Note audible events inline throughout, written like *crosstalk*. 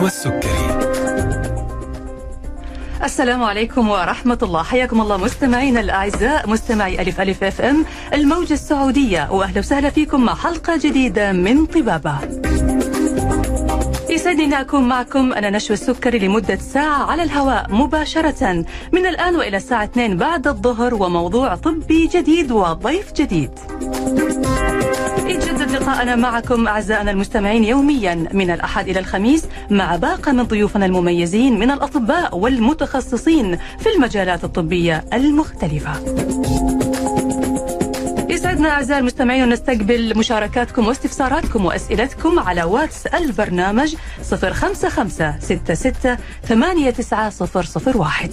النشوى السكري السلام عليكم ورحمة الله. حياكم الله مستمعينا الأعزاء مستمعي ألف ألف FM الموجة السعودية وأهلا وسهلا فيكم مع حلقة جديدة من طبابة. يسعدني أكون معكم أنا نشوى السكري لمدة ساعة على الهواء مباشرة. من الآن وإلى الساعة 2 بعد الظهر وموضوع طبي جديد وضيف جديد. لقاءنا معكم أعزائنا المستمعين يوميا من الأحد إلى الخميس مع باقة من ضيوفنا المميزين من الأطباء والمتخصصين في المجالات الطبية المختلفة. يسعدنا أعزائي المستمعين نستقبل مشاركاتكم واستفساراتكم وأسئلتكم على واتس البرنامج 055 66 89001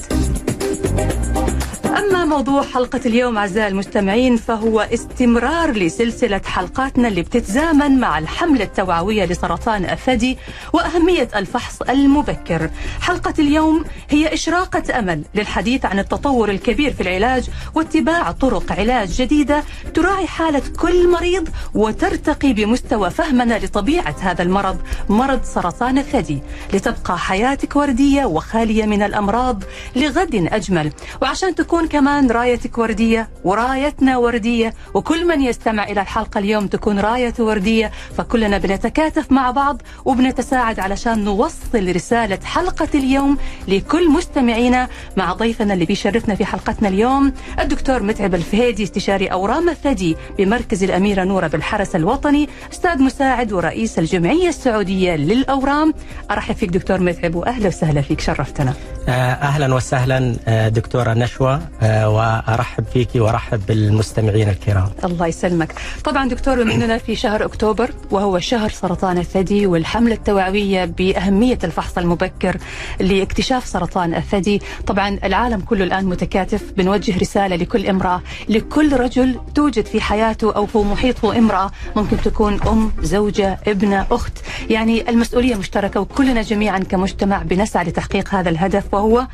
أما موضوع حلقة اليوم أعزائي المستمعين فهو استمرار لسلسلة حلقاتنا اللي بتتزامن مع الحملة التوعوية لسرطان الثدي وأهمية الفحص المبكر. حلقة اليوم هي إشراقة أمل للحديث عن التطور الكبير في العلاج واتباع طرق علاج جديدة تراعي حالة كل مريض وترتقي بمستوى فهمنا لطبيعة هذا المرض مرض سرطان الثدي لتبقى حياتك وردية وخالية من الأمراض لغد أجمل. وعشان تكون كمان رايتك وردية ورايتنا وردية وكل من يستمع إلى الحلقة اليوم تكون رايته وردية. فكلنا بنتكاتف مع بعض وبنتساعد علشان نوصل رسالة حلقة اليوم لكل مستمعينا مع ضيفنا اللي بيشرفنا في حلقتنا اليوم الدكتور متعب الفهيدي استشاري أورام الثدي بمركز الأميرة نورة بالحرس الوطني أستاذ مساعد ورئيس الجمعية السعودية للأورام. أرحب فيك دكتور متعب وأهلا وسهلا فيك شرفتنا. أهلا وسهلا دكتورة نشوى. وأرحب فيك وأرحب بالمستمعين الكرام. الله يسلمك. طبعا دكتور بما إننا في شهر أكتوبر وهو شهر سرطان الثدي والحملة التوعوية بأهمية الفحص المبكر لاكتشاف سرطان الثدي، طبعا العالم كله الآن متكاتف بنوجه رسالة لكل امرأة، لكل رجل توجد في حياته أو في محيطه امرأة ممكن تكون أم، زوجة، ابنة، أخت، يعني المسؤولية مشتركة وكلنا جميعا كمجتمع بنسعى لتحقيق هذا الهدف وهو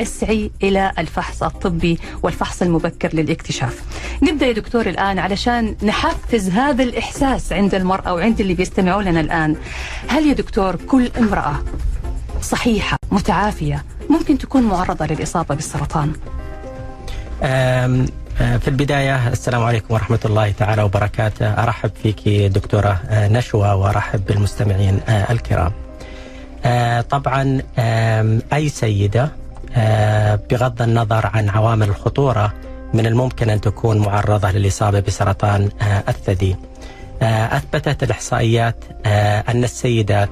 اسعي إلى الفحص الطبي والفحص المبكر للاكتشاف. نبدأ يا دكتور الآن علشان نحفز هذا الإحساس عند المرأة وعند اللي بيستمعوا لنا الآن. هل يا دكتور كل امرأة صحيحة متعافية ممكن تكون معرضة للإصابة بالسرطان؟ في البداية السلام عليكم ورحمة الله تعالى وبركاته أرحب فيك دكتورة نشوى وأرحب بالمستمعين الكرام طبعا أي سيدة بغض النظر عن عوامل الخطورة من الممكن أن تكون معرضة للإصابة بسرطان الثدي. أثبتت الإحصائيات أن السيدات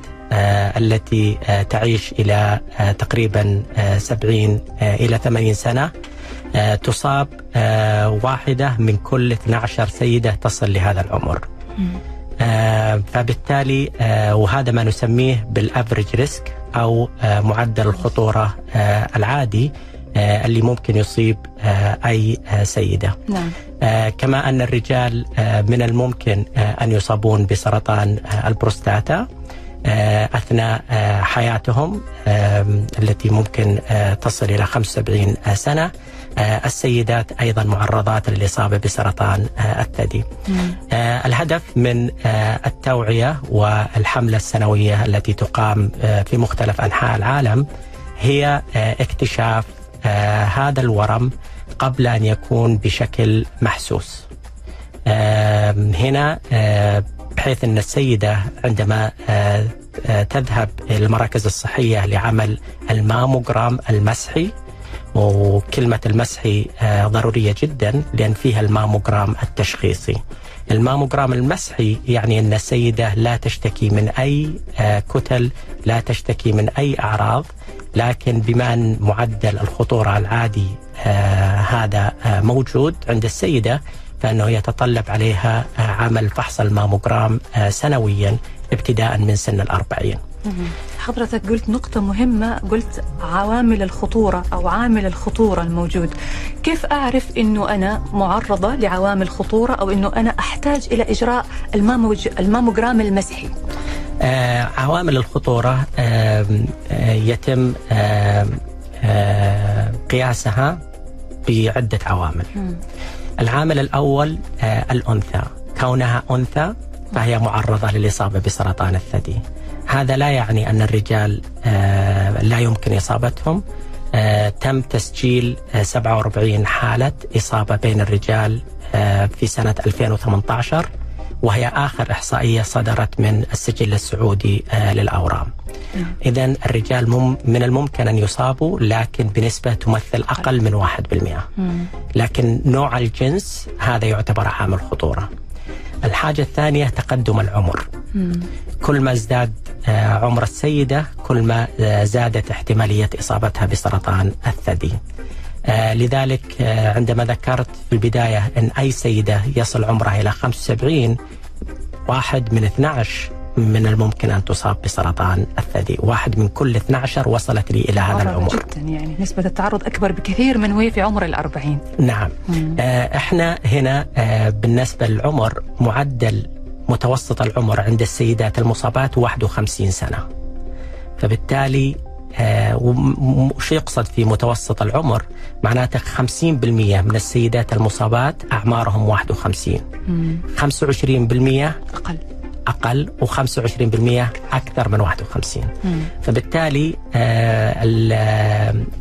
التي تعيش إلى تقريبا 70 إلى 80 سنة تصاب واحدة من كل 12 سيدة تصل لهذا العمر. فبالتالي وهذا ما نسميه بال average risk أو معدل الخطورة العادي اللي ممكن يصيب أي سيدة. نعم. كما أن الرجال من الممكن أن يصابون بسرطان البروستاتا أثناء حياتهم التي ممكن تصل إلى 75 سنة السيدات أيضا معرضات للإصابة بسرطان الثدي. الهدف من التوعية والحملة السنوية التي تقام في مختلف أنحاء العالم هي اكتشاف هذا الورم قبل أن يكون بشكل محسوس. هنا بحيث أن السيدة عندما تذهب إلى المراكز الصحية لعمل الماموجرام المسحي وكلمة المسحي ضرورية جدا لأن فيها الماموجرام التشخيصي. الماموجرام المسحي يعني أن السيدة لا تشتكي من أي كتل لا تشتكي من أي أعراض لكن بما أن معدل الخطورة العادي هذا موجود عند السيدة فإنه يتطلب عليها عمل فحص الماموجرام سنويا ابتداء من سن الأربعين. حضرتك قلت نقطة مهمة قلت عوامل الخطورة أو عامل الخطورة الموجود. كيف أعرف أنه أنا معرضة لعوامل خطورة أو أنه أنا أحتاج إلى إجراء الماموج... الماموجرام المسحي آه عوامل الخطورة آه آه يتم آه آه قياسها بعدة عوامل. م. العامل الأول آه الأنثى. كونها أنثى فهي معرضة للإصابة بسرطان الثدي. هذا لا يعني أن الرجال لا يمكن إصابتهم. تم تسجيل 47 حالة إصابة بين الرجال في سنة 2018 وهي آخر إحصائية صدرت من السجل السعودي للأورام. نعم. إذا الرجال من الممكن أن يصابوا لكن بنسبة تمثل أقل من 1% لكن نوع الجنس هذا يعتبر عامل خطورة. الحاجة الثانية تقدم العمر. كل ما ازداد عمر السيدة كل ما زادت احتمالية إصابتها بسرطان الثدي. لذلك عندما ذكرت في البداية أن أي سيدة يصل عمرها إلى 75 واحد من 12 من الممكن أن تصاب بسرطان الثدي. واحد من كل 12 وصلت لي إلى هذا العمر. جدا يعني. نسبة التعرض أكبر بكثير من وهي في عمر الأربعين. نعم. آه إحنا هنا آه بالنسبة للعمر معدل متوسط العمر عند السيدات المصابات 51 سنة. فبالتالي آه وش يقصد في متوسط العمر؟ معناته 50% من السيدات المصابات أعمارهم 51 مم. 25% أقل. أقل و25% أكثر من 51 مم. فبالتالي آه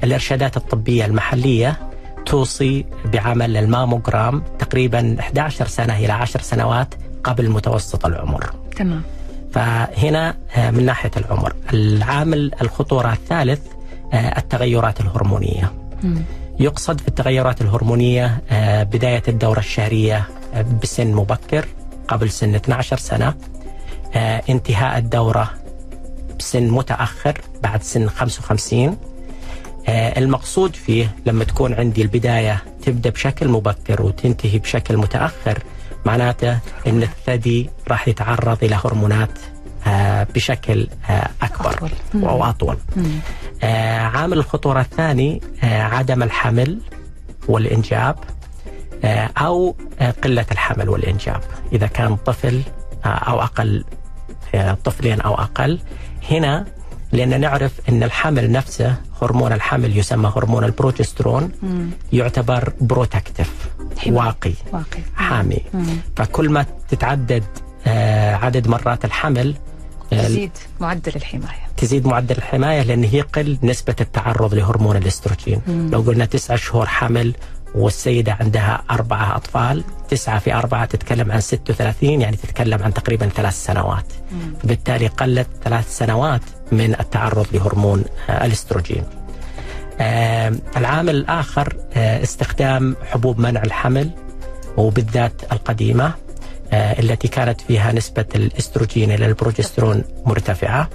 الإرشادات الطبية المحلية توصي بعمل الماموجرام تقريبا 11 سنة إلى 10 سنوات قبل متوسط العمر تمام فهنا من ناحية العمر العامل الخطورة الثالث التغيرات الهرمونية مم. يقصد في التغيرات الهرمونية بداية الدورة الشهرية بسن مبكر قبل سن 12 سنة. انتهاء الدورة بسن متأخر بعد سن 55 المقصود فيه لما تكون عندي البداية تبدأ بشكل مبكر وتنتهي بشكل متأخر معناته إن الثدي راح يتعرض إلى هرمونات بشكل أكبر أطول. أو أطول. عامل الخطورة الثاني عدم الحمل والإنجاب. أو قلة الحمل والإنجاب. إذا كان طفل أو أقل طفلين أو أقل. هنا لأن نعرف إن الحمل نفسه هرمون الحمل يسمى هرمون البروجسترون مم. يعتبر protective واقي, واقي. حامي. مم. فكل ما تتعدد عدد مرات الحمل تزيد معدل الحماية. تزيد معدل الحماية لأن يقل نسبة التعرض لهرمون الإستروجين. مم. لو قلنا تسعة شهور حمل والسيدة عندها أربعة أطفال تسعة في أربعة تتكلم عن 36 يعني تتكلم عن تقريبا ثلاث سنوات. بالتالي قلت ثلاث سنوات من التعرض لهرمون الإستروجين. آه العامل الآخر آه استخدام حبوب منع الحمل وبالذات القديمة آه التي كانت فيها نسبة الإستروجين إلى البروجسترون مرتفعة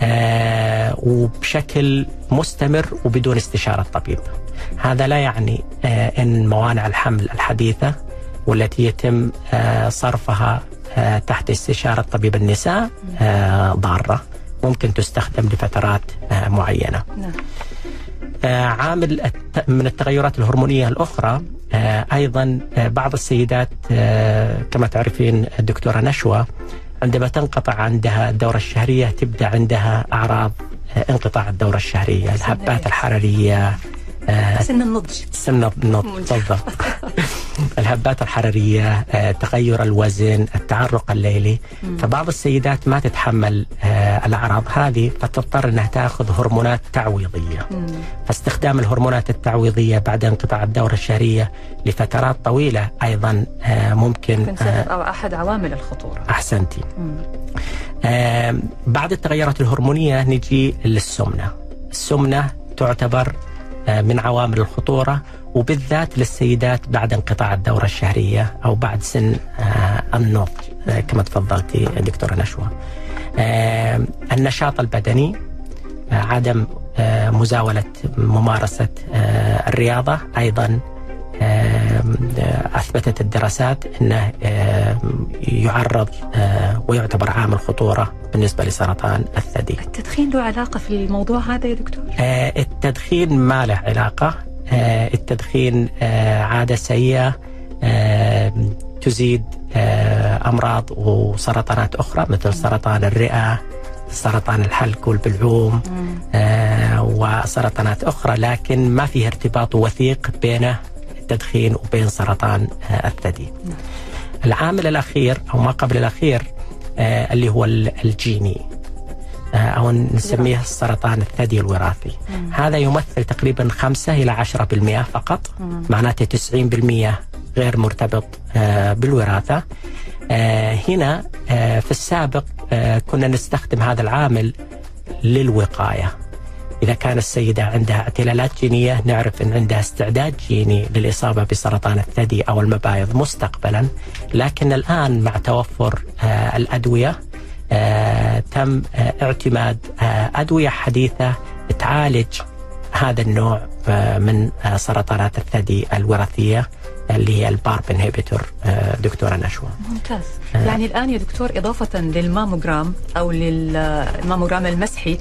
آه وبشكل مستمر وبدون استشارة طبيب هذا لا يعني آه أن موانع الحمل الحديثة والتي يتم آه صرفها آه تحت استشارة طبيب النساء ضارة ممكن تستخدم لفترات معينة نعم. عامل من التغيرات الهرمونية الأخرى أيضا بعض السيدات كما تعرفين الدكتورة نشوى عندما تنقطع عندها الدورة الشهرية تبدأ عندها أعراض انقطاع الدورة الشهرية الهبات الحرارية سن النضج. سن النضج. بالضبط *laughs* *laughs* الهبات الحرارية تغير الوزن التعرق الليلي. مم. فبعض السيدات ما تتحمل الأعراض هذه فتضطر أنها تأخذ هرمونات تعويضية. مم. فاستخدام الهرمونات التعويضية بعد انقطاع الدورة الشهرية لفترات طويلة أيضا ممكن أو أحد عوامل الخطورة. أحسنتي. بعد التغيرات الهرمونية نجي للسمنة. السمنة تعتبر من عوامل الخطورة وبالذات للسيدات بعد انقطاع الدورة الشهرية أو بعد سن النضج كما تفضلتي دكتورة نشوى. النشاط البدني عدم مزاولة ممارسة الرياضة أيضا أثبتت الدراسات إنه يعرض ويعتبر عامل خطوره بالنسبة لسرطان الثدي. التدخين له علاقة في الموضوع هذا يا دكتور؟ التدخين ما له علاقة، التدخين عادة سيئة تزيد أمراض وسرطانات أخرى مثل سرطان الرئة سرطان الحلق والبلعوم وسرطانات أخرى لكن ما فيه ارتباط وثيق بينه التدخين وبين سرطان الثدي نعم. العامل الأخير أو ما قبل الأخير اللي هو الجيني أو نسميه السرطان الثدي الوراثي مم. هذا يمثل تقريبا 5 إلى 10% فقط مم. معناته 90% غير مرتبط آه، بالوراثة آه، هنا آه، في السابق آه، كنا نستخدم هذا العامل للوقاية إذا كان السيدة عندها اعتلالات جينية نعرف أن عندها استعداد جيني للإصابة بسرطان الثدي أو المبايض مستقبلا. لكن الآن مع توفر آه، الأدوية آه، تم آه، اعتماد أدوية حديثة تعالج هذا النوع من سرطانات الثدي الوراثية اللي هي ال PARP inhibitor دكتورة نشوى. ممتاز. يعني الآن يا دكتور إضافة للماموجرام أو للماموجرام المسحي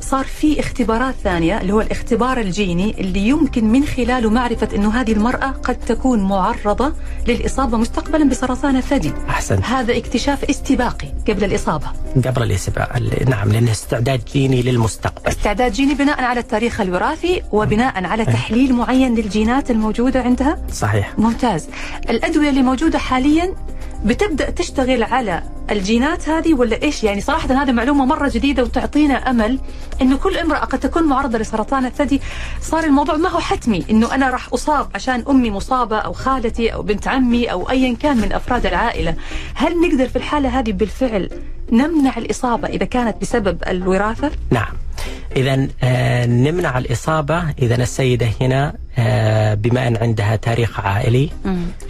صار في اختبارات ثانية اللي هو الاختبار الجيني اللي يمكن من خلاله معرفة أنه هذه المرأة قد تكون معرضة للإصابة مستقبلا بسرطان الثدي. أحسن هذا اكتشاف استباقي قبل الإصابة. قبل الإسباع نعم لأنه استعداد جيني للمستقبل. استعداد جيني بناء على التاريخ الوراثي وبناء على تحليل معين للجينات الموجودة عندها. صحيح. ممتاز. الأدوية اللي موجودة حاليا بتبدأ تشتغل على الجينات هذه ولا إيش؟ يعني صراحة هذه معلومة مرة جديدة وتعطينا أمل أنه كل امرأة قد تكون معرضة لسرطان الثدي. صار الموضوع ما هو حتمي أنه أنا راح أصاب عشان أمي مصابة أو خالتي أو بنت عمي أو أيا كان من أفراد العائلة. هل نقدر في الحالة هذه بالفعل نمنع الإصابة إذا كانت بسبب الوراثة؟ نعم. إذا آه، نمنع الإصابة إذا السيدة هنا آه، بما أن عندها تاريخ عائلي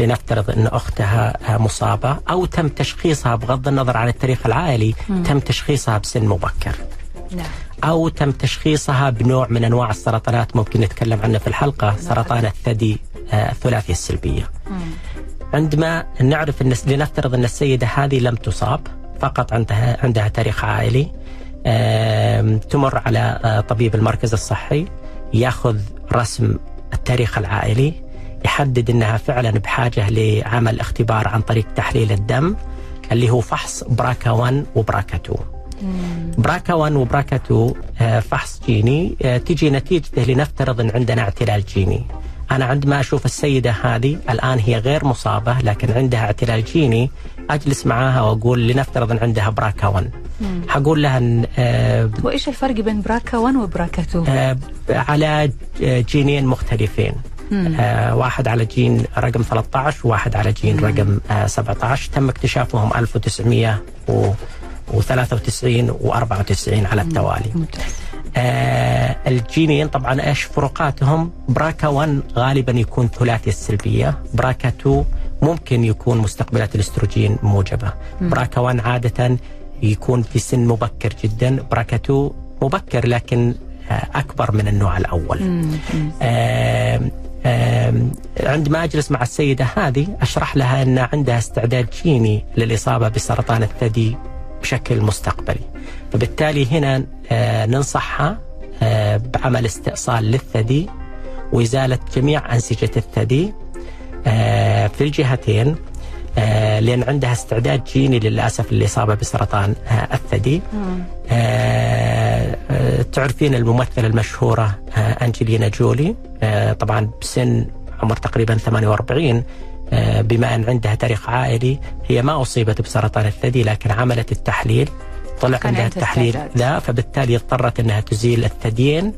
لنفترض أن أختها آه، مصابة أو تم تشخيصها بغض النظر عن التاريخ العائلي تم تشخيصها بسن مبكر. نعم. أو تم تشخيصها بنوع من أنواع السرطانات ممكن نتكلم عنه في الحلقة سرطان الثدي آه، الثلاثي السلبية. عندما نعرف أن لنفترض أن السيدة هذه لم تصاب فقط عندها عندها تاريخ عائلي. تمر على آه، طبيب المركز الصحي. ياخذ رسم التاريخ العائلي. يحدد إنها فعلا بحاجة لعمل اختبار عن طريق تحليل الدم اللي هو فحص براكا 1 وبراكا 2 براكا 1 وبراكا 2 آه، فحص جيني. آه، تجي نتيجته لنفترض إن عندنا اعتلال جيني. أنا عندما أشوف السيدة هذه الآن هي غير مصابة لكن عندها اعتلال جيني أجلس معاها وأقول لنفترض أن عندها براكا 1 حقول لها إن، آه، وإيش الفرق بين براكا 1 وبراكا 2؟ آه، على جينين مختلفين. آه واحد على جين رقم 13 وواحد على جين رقم آه 17 تم اكتشافهم 1993 و94 على التوالي. آه الجينين طبعا إيش فروقاتهم براكا 1 غالبا يكون ثلاثي السلبية براكا 2 ممكن يكون مستقبلات الأستروجين موجبة. براكا 1 عادة يكون في سن مبكر جدا براكا 2 مبكر لكن آه أكبر من النوع الأول. آم، آم، عندما أجلس مع السيدة هذه أشرح لها أن عندها استعداد جيني للإصابة بسرطان الثدي بشكل مستقبلي. فبالتالي هنا آه، ننصحها آه، بعمل استئصال للثدي وإزالة جميع أنسجة الثدي في الجهتين آه، لأن عندها استعداد جيني للأسف للإصابة بسرطان آه، الثدي. آه، آه، تعرفين الممثلة المشهورة آه، أنجلينا جولي. آه، طبعا بسن عمر تقريبا 48 آه، بما أن عندها تاريخ عائلي. هي ما أصيبت بسرطان الثدي لكن عملت التحليل. طلع عندها التحليل. ذا فبالتالي اضطرت إنها تزيل الثديين.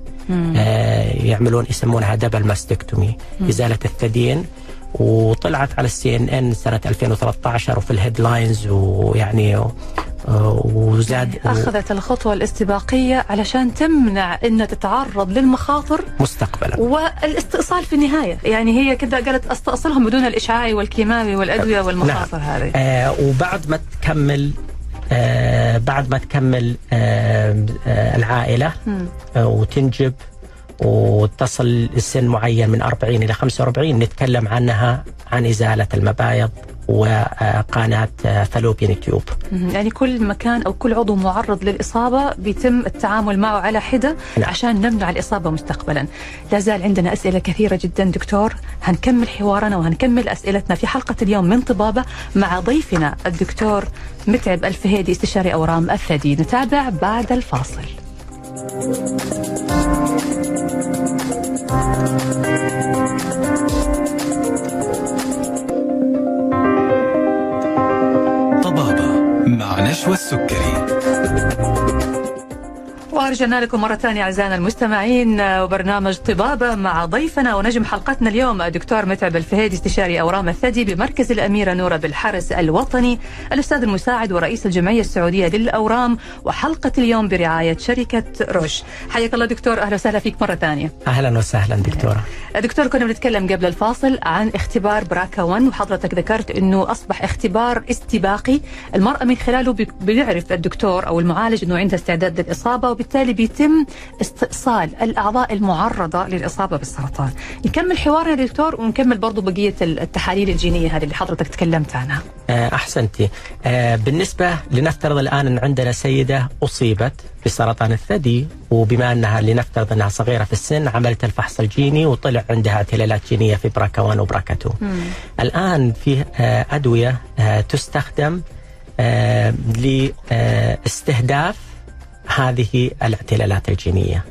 آه، يعملون يسمونها double mastectomy إزالة الثديين. وطلعت على ال CNN سنة 2013 وفي ال headlines ويعني آه، وزاد أخذت الخطوة الاستباقية علشان تمنع أنها تتعرض للمخاطر مستقبلا. والاستئصال في النهاية. يعني هي كده قالت أستأصلهم بدون الإشعاعي والكيماوي والأدوية والمخاطر هذه. آه وبعد ما تكمل آه بعد ما تكمل آه آه العائلة آه وتنجب وتصل لسن معين من 40 إلى 45 نتكلم عنها عن إزالة المبايض وقناة فالوبيان تيوب. مم. يعني كل مكان أو كل عضو معرض للإصابة بيتم التعامل معه على حدة نعم. عشان نمنع الإصابة مستقبلا. لا زال عندنا أسئلة كثيرة جدا دكتور. هنكمل حوارنا وهنكمل أسئلتنا في حلقة اليوم من طبابة مع ضيفنا الدكتور متعب الفهيدي استشاري أورام الثدي. نتابع بعد الفاصل. طبابة مع نشوى السكري. ورجعنا لكم مرة ثانية أعزائنا المستمعين وبرنامج طبابة مع ضيفنا ونجم حلقتنا اليوم الدكتور متعب الفهيدي استشاري أورام الثدي بمركز الأميرة نورة بالحرس الوطني الأستاذ المساعد ورئيس الجمعية السعودية للأورام وحلقة اليوم برعاية شركة روش حياك الله دكتور أهلا وسهلا فيك مرة ثانية. أهلا وسهلا دكتورة. دكتور كنا بنتكلم قبل الفاصل عن اختبار براكا 1 وحضرتك ذكرت أنه أصبح اختبار استباقي المرأة من خلاله بيعرف الدكتور أو المعالج أنه عندها استعداد للإصابة وبالتالي بيتم استئصال الأعضاء المعرضة للإصابة بالسرطان. نكمل حوارنا دكتور ونكمل برضو بقية التحاليل الجينية هذه اللي حضرتك تكلمت عنها. أحسنتي. بالنسبة لنفترض الآن أن عندنا سيدة أصيبت بسرطان الثدي وبما أنها لنفترض أنها صغيرة في السن عملت الفحص الجيني وطلع عندها اعتلالات جينية في براكا 1 وبراكا 2 الآن في أدوية تستخدم لاستهداف هذه الاعتلالات الجينية.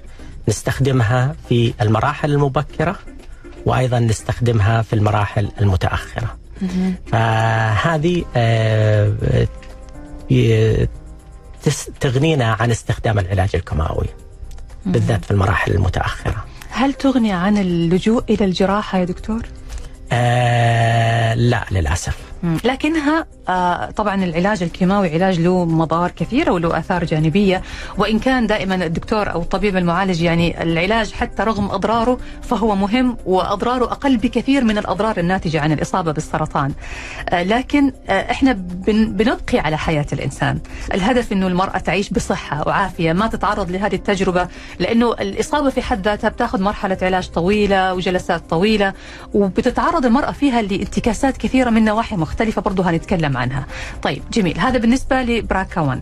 نستخدمها في المراحل المبكرة وأيضا نستخدمها في المراحل المتأخرة. فهذه تغنينا عن استخدام العلاج الكيماوي بالذات في المراحل المتأخرة. هل تغني عن اللجوء إلى الجراحة يا دكتور؟ آه لا للأسف. لكنها آه طبعا العلاج الكيماوي علاج له مضار كثيره وله آثار جانبية وإن كان دائما الدكتور أو الطبيب المعالج يعني العلاج حتى رغم أضراره فهو مهم وأضراره أقل بكثير من الأضرار الناتجة عن الإصابة بالسرطان. آه لكن آه إحنا بن بنبقي على حياة الإنسان. الهدف إنه المرأة تعيش بصحة وعافية ما تتعرض لهذه التجربة لأنه الإصابة في حد ذاتها بتاخذ مرحلة علاج طويلة وجلسات طويلة وبتتعرض المرأة فيها لانتكاسات كثيرة من نواحي مختلفة برضه هنتكلم عنها. طيب جميل. هذا بالنسبة لبراكا 1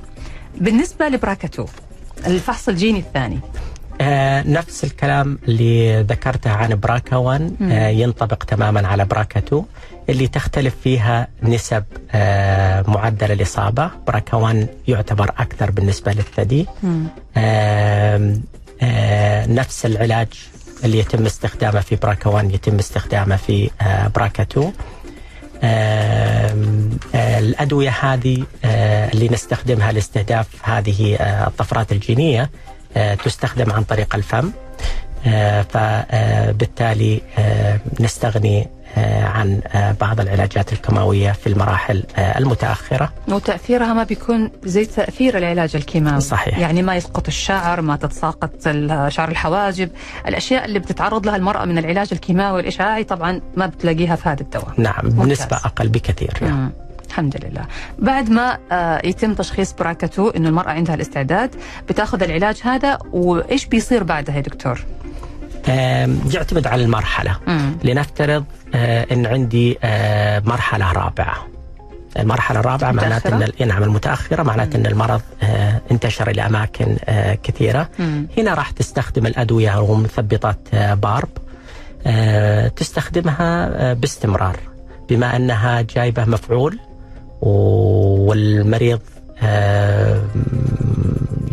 بالنسبة لبراكا 2 الفحص الجيني الثاني. آه نفس الكلام اللي ذكرته عن براكا 1 آه ينطبق تماما على براكا 2 اللي تختلف فيها نسب آه معدل الإصابة. براكا 1 يعتبر أكثر بالنسبة للثدي. آه آه نفس العلاج اللي يتم استخدامه في براكا 1 يتم استخدامه في آه براكا 2 الأدوية هذه اللي نستخدمها لاستهداف هذه الطفرات الجينية تستخدم عن طريق الفم. فبالتالي نستغني عن بعض العلاجات الكيماوية في المراحل المتأخرة. وتأثيرها ما بيكون زي تأثير العلاج الكيماوي. صحيح. يعني ما يسقط الشعر ما تتساقط شعر الحواجب. الأشياء اللي بتتعرض لها المرأة من العلاج الكيماوي والإشعاعي طبعا ما بتلاقيها في هذا الدواء. نعم بنسبة أقل بكثير. يعني. الحمد لله. بعد ما يتم تشخيص براكتو إنه المرأة عندها الاستعداد بتأخذ العلاج هذا وإيش بيصير بعدها يا دكتور؟ يعتمد على المرحلة. مم. لنفترض إن عندي مرحلة رابعة. المرحلة الرابعة معناته إن نعم المتأخرة معناته إن المرض انتشر إلى أماكن كثيرة. مم. هنا راح تستخدم الأدوية أو مثبطات بارب. تستخدمها باستمرار بما أنها جايبة مفعول والمريض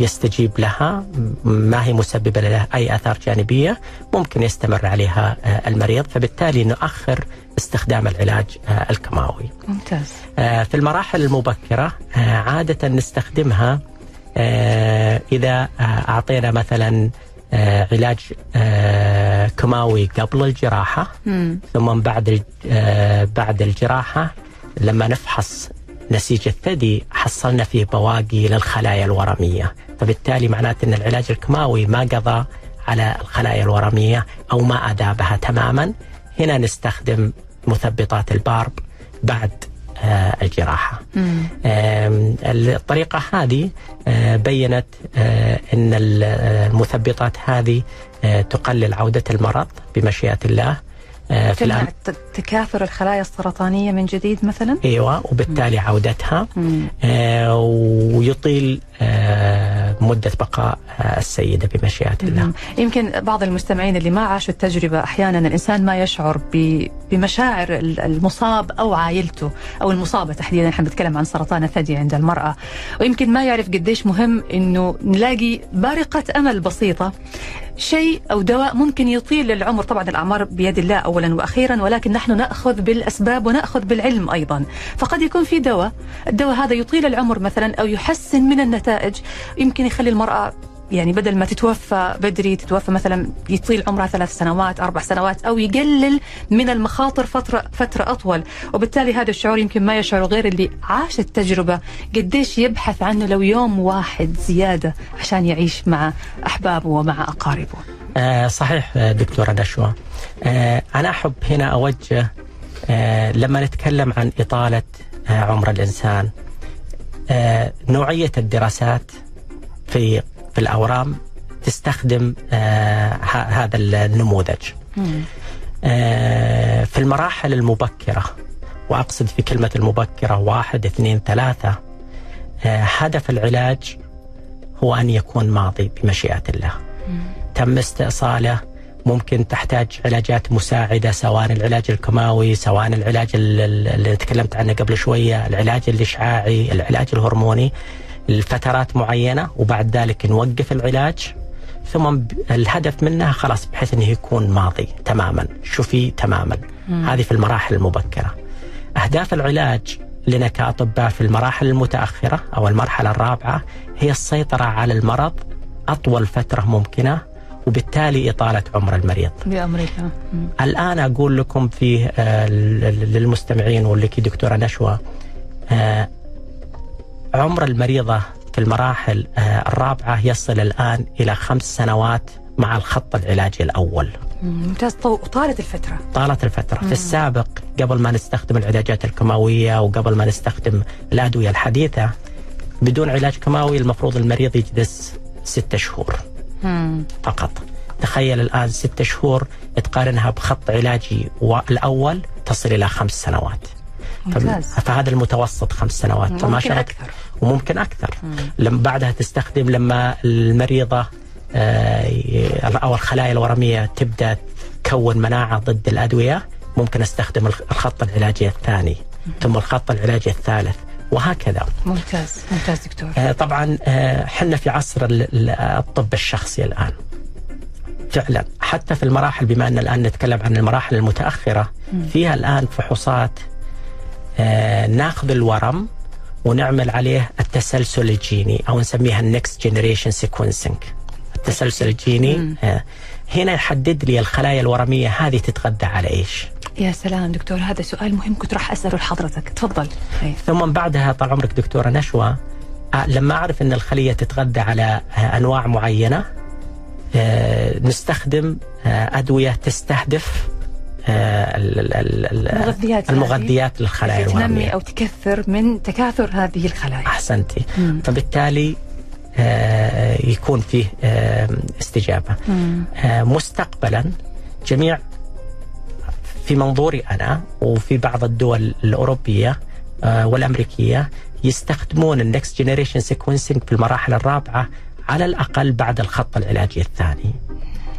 يستجيب لها ما هي مسببة له أي آثار جانبية ممكن يستمر عليها المريض. فبالتالي نؤخر استخدام العلاج الكيماوي. ممتاز. في المراحل المبكرة عادة نستخدمها إذا أعطينا مثلا علاج كيماوي قبل الجراحة. ثم بعد بعد الجراحة لما نفحص نسيج الثدي حصلنا فيه بواقي للخلايا الورمية. فبالتالي معناته أن العلاج الكيماوي ما قضى على الخلايا الورمية أو ما أذابها تماما. هنا نستخدم مثبطات البارب بعد الجراحة. مم. الطريقة هذه بينت أن المثبطات هذه تقلل عودة المرض بمشيئة الله. في الآن تكاثر الخلايا السرطانية من جديد مثلا؟ أيوه وبالتالي عودتها مم. آه ويطيل آه مدة بقاء آه السيدة بمشيئة الله مم. يمكن بعض المستمعين اللي ما عاشوا التجربة أحيانا الإنسان ما يشعر بمشاعر المصاب أو عائلته أو المصابة تحديدا إحنا بنتكلم عن سرطان الثدي عند المرأة ويمكن ما يعرف قديش مهم إنه نلاقي بارقة أمل بسيطة شيء أو دواء ممكن يطيل العمر. طبعا الأعمار بيد الله اولا وأخيرا ولكن نحن نأخذ بالأسباب ونأخذ بالعلم أيضا. فقد يكون في دواء الدواء هذا يطيل العمر مثلا أو يحسن من النتائج يمكن يخلي المرأة يعني بدل ما تتوفى بدري تتوفى مثلا يطيل عمرها ثلاث سنوات أربع سنوات أو يقلل من المخاطر فترة فترة أطول. وبالتالي هذا الشعور يمكن ما يشعر غير اللي عاش التجربة. قديش يبحث عنه لو يوم واحد زيادة عشان يعيش مع أحبابه ومع أقاربه. آه صحيح آه، دكتورة نشوى آه أنا أحب هنا أوجه آه لما نتكلم عن إطالة آه عمر الإنسان آه نوعية الدراسات في في الأورام تستخدم آه هذا النموذج. آه في المراحل المبكرة وأقصد في كلمة المبكرة واحد اثنين ثلاثة آه هدف العلاج هو أن يكون ماضي بمشيئة الله. تم استئصاله ممكن تحتاج علاجات مساعدة سواء العلاج الكيماوي سواء العلاج ال- ال- اللي تكلمت عنه قبل شوية العلاج الإشعاعي العلاج الهرموني. لفترات معينة وبعد ذلك نوقف العلاج ثم الهدف منها خلاص بحيث إنه يكون ماضي تماما شفي تماما. هذه في المراحل المبكرة. أهداف العلاج لنا كأطباء في المراحل المتأخرة أو المرحلة الرابعة هي السيطرة على المرض أطول فترة ممكنة وبالتالي إطالة عمر المريض. بأمريكا. مم. الآن أقول لكم فيه آه، للمستمعين ولك دكتورة نشوى آه، عمر المريضة في المراحل آه، الرابعة يصل الآن إلى خمس سنوات مع الخط العلاجي الأول. مم. ممتاز. طالت الفترة. طالت الفترة. في السابق قبل ما نستخدم العلاجات الكيماوية وقبل ما نستخدم الأدوية الحديثة بدون علاج كيماوي المفروض المريض يجلس ستة شهور. مم. فقط. تخيل الآن ستة شهور تقارنها بخط علاجي الأول تصل إلى خمس سنوات. ممتاز. فهذا المتوسط خمس سنوات. ممكن الله. أكثر. وممكن أكثر. لما بعدها تستخدم لما المريضة آه، أو الخلايا الورمية تبدأ تكون مناعة ضد الأدوية ممكن أستخدم الخ- الخط العلاجي الثاني. ثم الخط العلاجي الثالث. وهكذا. ممتاز. ممتاز دكتور. آه، طبعا آه، حنا في عصر ال- ال- الطب الشخصي الآن. فعلا. حتى في المراحل بما أن الآن نتكلم عن المراحل المتأخرة فيها الآن فحوصات ناخذ الورم ونعمل عليه التسلسل الجيني أو نسميها ال next generation sequencing التسلسل الجيني آه، هنا يحدد لي الخلايا الورمية هذه تتغذى على إيش. يا سلام دكتور هذا سؤال مهم كنت راح أسأله لحضرتك. تفضل. أي. ثم بعدها طال عمرك دكتورة نشوى آه، لما أعرف أن الخلية تتغذى على آه، أنواع معينة آه، نستخدم آه، أدوية تستهدف المغذيات المغذيات للخلايا تنمي أو تكثر من تكاثر هذه الخلايا. أحسنتي. مم. فبالتالي آه، يكون فيه آه، استجابة. مم. آه، مستقبلا جميع في منظوري أنا وفي بعض الدول الأوروبية آه، والأمريكية يستخدمون ال next generation sequencing في المراحل الرابعة على الأقل بعد الخط العلاجي الثاني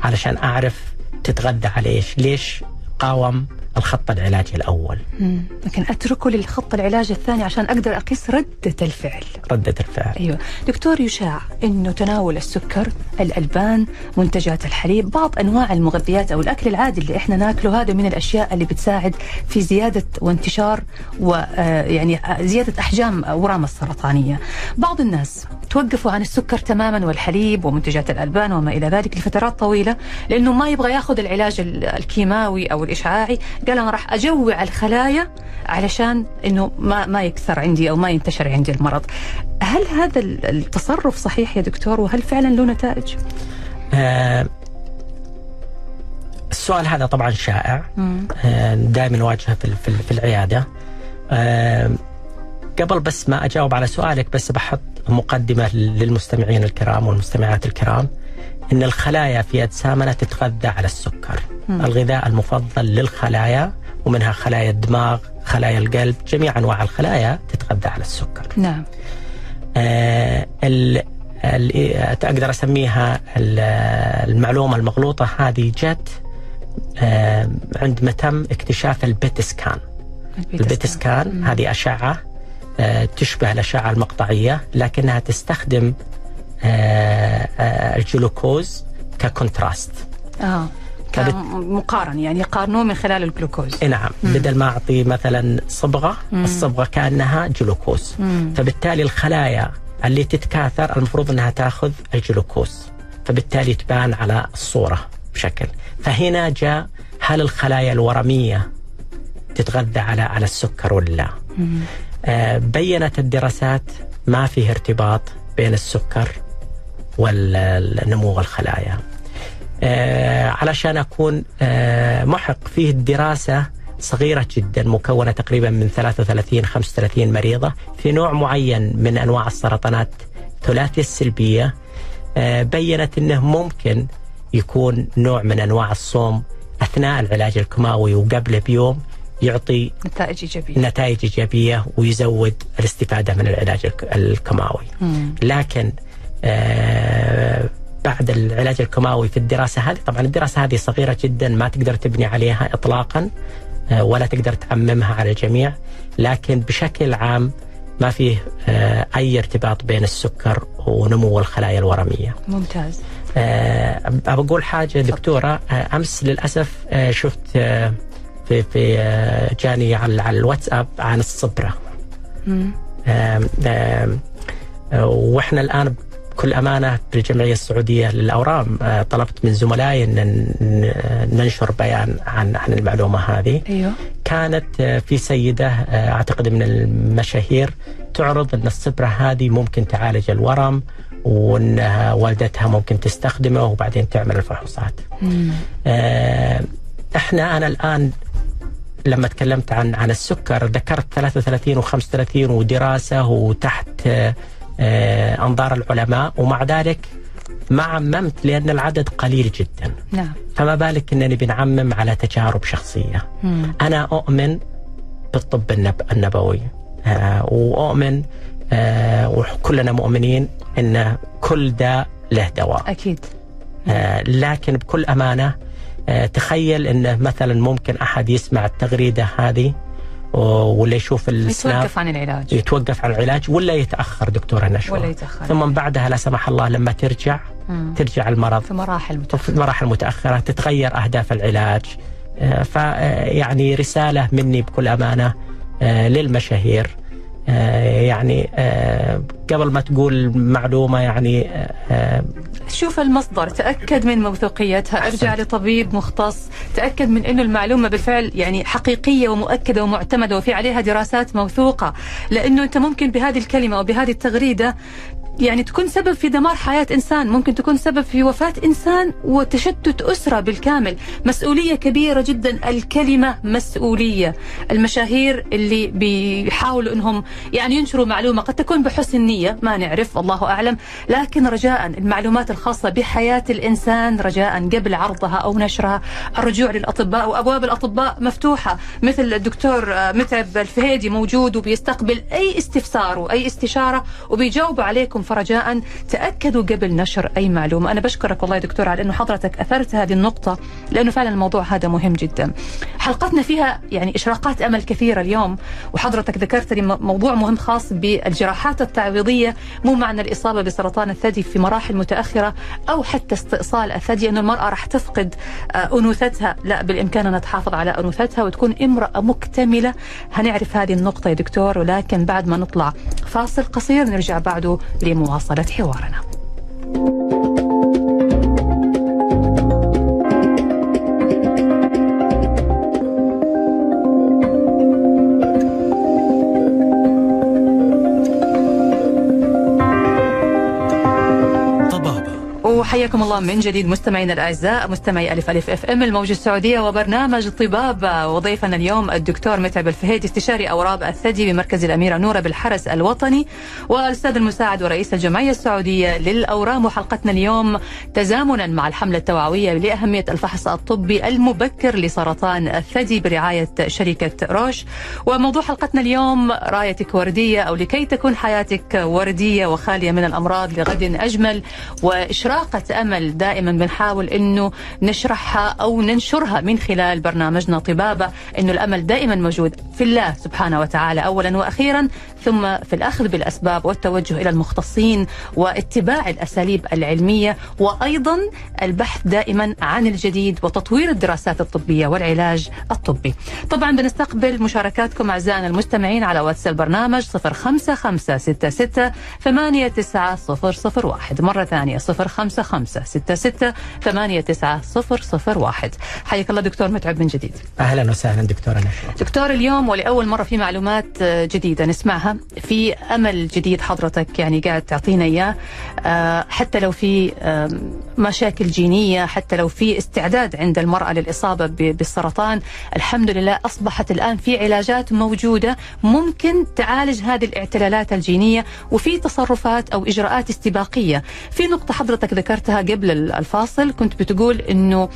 علشان أعرف تتغذى على إيش ليش قاوم الخط العلاجي الأول. مم. لكن أتركه للخط العلاج الثاني عشان أقدر أقيس ردة الفعل. ردة الفعل. أيوه. دكتور يشاع إنه تناول السكر الألبان منتجات الحليب بعض أنواع المغذيات أو الأكل العادي اللي إحنا ناكله هذا من الأشياء اللي بتساعد في زيادة وانتشار ويعني زيادة أحجام اورام السرطانية. بعض الناس توقفوا عن السكر تماما والحليب ومنتجات الألبان وما إلى ذلك لفترات طويلة لأنه ما يبغى ياخذ العلاج ال- الكيماوي أو الإشعاعي قال أنا راح أجوع الخلايا علشان إنه ما ما يكثر عندي أو ما ينتشر عندي المرض. هل هذا ال- التصرف صحيح يا دكتور؟ وهل فعلا له نتائج؟ آه، السؤال هذا طبعا شائع. دائما نواجهه في في في العيادة. آه، قبل بس ما أجاوب على سؤالك بس بحط مقدمة للمستمعين الكرام والمستمعات الكرام. إن الخلايا في أجسامنا تتغذى على السكر. الغذاء المفضل للخلايا ومنها خلايا الدماغ خلايا القلب جميع أنواع الخلايا تتغذى على السكر. نعم. آه، ال أقدر أسميها ال- المعلومة المغلوطة هذه جت آه، عندما تم اكتشاف البيت سكان. البيت سكان. هذه أشعة آه، تشبه الأشعة المقطعية لكنها تستخدم الجلوكوز ك contrast. آه فبت- مقارن يعني يقارنوه من خلال الجلوكوز. نعم بدل ما أعطي مثلا صبغة الصبغة كأنها جلوكوز. مم. فبالتالي الخلايا اللي تتكاثر المفروض إنها تأخذ الجلوكوز. فبالتالي تبان على الصورة بشكل. فهنا جاء هل الخلايا الورمية تتغذى على على السكر ولا لا؟ آه بينت الدراسات ما فيه ارتباط بين السكر والنمو الخلايا. آه علشان أكون آه محق فيه الدراسة صغيرة جدا مكونة تقريبا من 33 35 مريضة في نوع معين من أنواع السرطانات ثلاثي السلبية آه، بينت أنه ممكن يكون نوع من أنواع الصوم أثناء العلاج الكيماوي وقبله بيوم يعطي نتائج إيجابية. نتائج إيجابية ويزود الاستفادة من العلاج الكيماوي. لكن آه بعد العلاج الكيماوي في الدراسة هذه. طبعا الدراسة هذه صغيرة جدا ما تقدر تبني عليها إطلاقا آه، ولا تقدر تعممها على الجميع. لكن بشكل عام ما فيه آه، أي ارتباط بين السكر ونمو الخلايا الورمية. ممتاز. بقول حاجة دكتورة. آه، أمس للأسف شفت في في جاني على الواتساب عن الصبرة. وإحنا الآن بكل أمانة بالجمعية السعودية للأورام آه، طلبت من زملائي أن ننشر بيان عن عن المعلومة هذه. أيوه كانت آه، في سيدة آه، أعتقد من المشاهير تعرض أن الصبره هذه ممكن تعالج الورم وأن والدتها ممكن تستخدمه وبعدين تعمل الفحوصات. إحنا أنا الآن لما تكلمت عن عن السكر ذكرت 33 و35 ودراسة وتحت آه، أنظار العلماء ومع ذلك ما عممت لأن العدد قليل جدا. نعم. فما بالك إنني بنعمم على تجارب شخصية. مم. أنا أؤمن بالطب النب النبوي. آه وأؤمن آه وكلنا مؤمنين إن كل داء له دواء. أكيد. آه لكن بكل أمانة آه تخيل انه مثلا ممكن أحد يسمع التغريدة هذه ولا يشوف السناب يتوقف عن العلاج. يتوقف عن العلاج ولا يتأخر دكتورة نشوى. ولا يتأخر. ثم بعدها لا سمح الله لما ترجع مم. ترجع المرض. في مراحل متأخرة. في مراحل متأخرة تتغير أهداف العلاج. آه، فيعني رسالة مني بكل أمانة آه، للمشاهير. آه، يعني آه، قبل ما تقول معلومة يعني آه، شوف المصدر تأكد من موثوقيتها. ارجع لطبيب مختص تأكد من إنه المعلومة بالفعل يعني حقيقية ومؤكدة ومعتمدة وفي عليها دراسات موثوقة. لأنه أنت ممكن بهذه الكلمة أو بهذه التغريدة يعني تكون سبب في دمار حياة إنسان ممكن تكون سبب في وفاة إنسان وتشتت أسرة بالكامل. مسؤولية كبيرة جدا الكلمة مسؤولية. المشاهير اللي بيحاولوا أنهم يعني ينشروا معلومة قد تكون بحسن نية ما نعرف الله أعلم. لكن رجاء المعلومات الخاصة بحياة الإنسان رجاء قبل عرضها أو نشرها. الرجوع للأطباء وأبواب الأطباء مفتوحة مثل الدكتور متعب الفهيدي موجود وبيستقبل أي استفسار وأي استشارة وبيجاوب عليكم فرجاء. تأكدوا قبل نشر أي معلومة. أنا بشكرك والله يا دكتور على أنه حضرتك أثرت هذه النقطة لأنه فعلا الموضوع هذا مهم جدا. حلقتنا فيها يعني إشراقات أمل كثيرة اليوم وحضرتك ذكرت لي موضوع مهم خاص بالجراحات التعويضية مو معنى الإصابة بسرطان الثدي في مراحل متأخرة أو حتى استئصال الثدي أن المرأة راح تفقد آه، أنوثتها. لا بالإمكان أنها تحافظ على أنوثتها وتكون امرأة مكتملة. هنعرف هذه النقطة يا دكتور ولكن بعد ما نطلع فاصل قصير نرجع بعده لمواصلة حوارنا. حياكم الله من جديد مستمعينا الأعزاء مستمعي ألف ألف أف أم الموجة السعودية وبرنامج طباب وضيفنا اليوم الدكتور متعب الفهيد استشاري اوراب الثدي بمركز الأميرة نورة بالحرس الوطني. والأستاذ المساعد ورئيس الجمعية السعودية للأورام. وحلقتنا اليوم تزامنا مع الحملة التوعوية لأهمية الفحص الطبي المبكر لسرطان الثدي برعاية شركة روش. وموضوع حلقتنا اليوم رايتك وردية أو لكي تكون حياتك وردية وخالية من الأمراض لغد أجمل واشراقه بشارات أمل دائما بنحاول أنه نشرحها أو ننشرها من خلال برنامجنا طبابة أنه الأمل دائما موجود في الله سبحانه وتعالى أولا وأخيرا ثم في الأخذ بالأسباب والتوجه إلى المختصين واتباع الأساليب العلمية وأيضا البحث دائما عن الجديد وتطوير الدراسات الطبية والعلاج الطبي. طبعا بنستقبل مشاركاتكم أعزائنا المستمعين على واتس البرنامج 05566 89001 مرة ثانية 05566 89001 حياك الله دكتور متعب من جديد. أهلا وسهلا دكتورة نشوى. دكتور اليوم ولأول مرة في معلومات جديدة نسمعها. في أمل جديد حضرتك يعني قاعد تعطينا إياه. آه، حتى لو في مشاكل جينية حتى لو في استعداد عند المرأة للإصابة بالسرطان الحمد لله أصبحت الآن في علاجات موجودة ممكن تعالج هذه الاعتلالات الجينية وفي تصرفات أو إجراءات استباقية. في نقطة حضرتك ذكرتها قبل الفاصل كنت بتقول أنه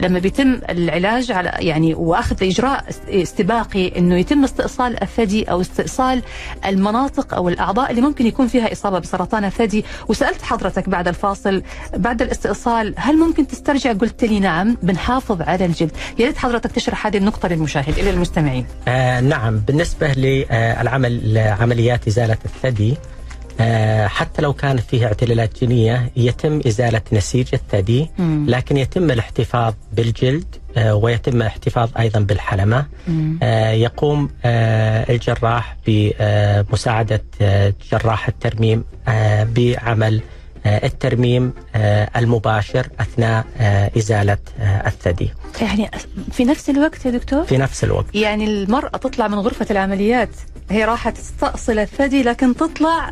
لما بيتم العلاج على يعني وأخذ اجراء است- استباقي إنه يتم استئصال الثدي أو استئصال المناطق أو الأعضاء اللي ممكن يكون فيها إصابة بسرطان الثدي. وسألت حضرتك بعد الفاصل بعد الاستئصال هل ممكن تسترجع؟ قلت لي نعم بنحافظ على الجلد. يا ريت حضرتك تشرح هذه النقطة للمشاهد إلى المستمعين. آه نعم. بالنسبة للعمل عمليات إزالة الثدي حتى لو كانت فيها اعتلالات جينية يتم إزالة نسيج الثدي. لكن يتم الاحتفاظ بالجلد آه ويتم الاحتفاظ أيضا بالحلمة. آه يقوم آه الجراح بمساعدة آه جراح الترميم آه بعمل آه الترميم آه المباشر أثناء آه إزالة آه الثدي يعني في نفس الوقت يا دكتور في نفس الوقت يعني المرأة تطلع من غرفة العمليات هي راح تستأصل الثدي لكن تطلع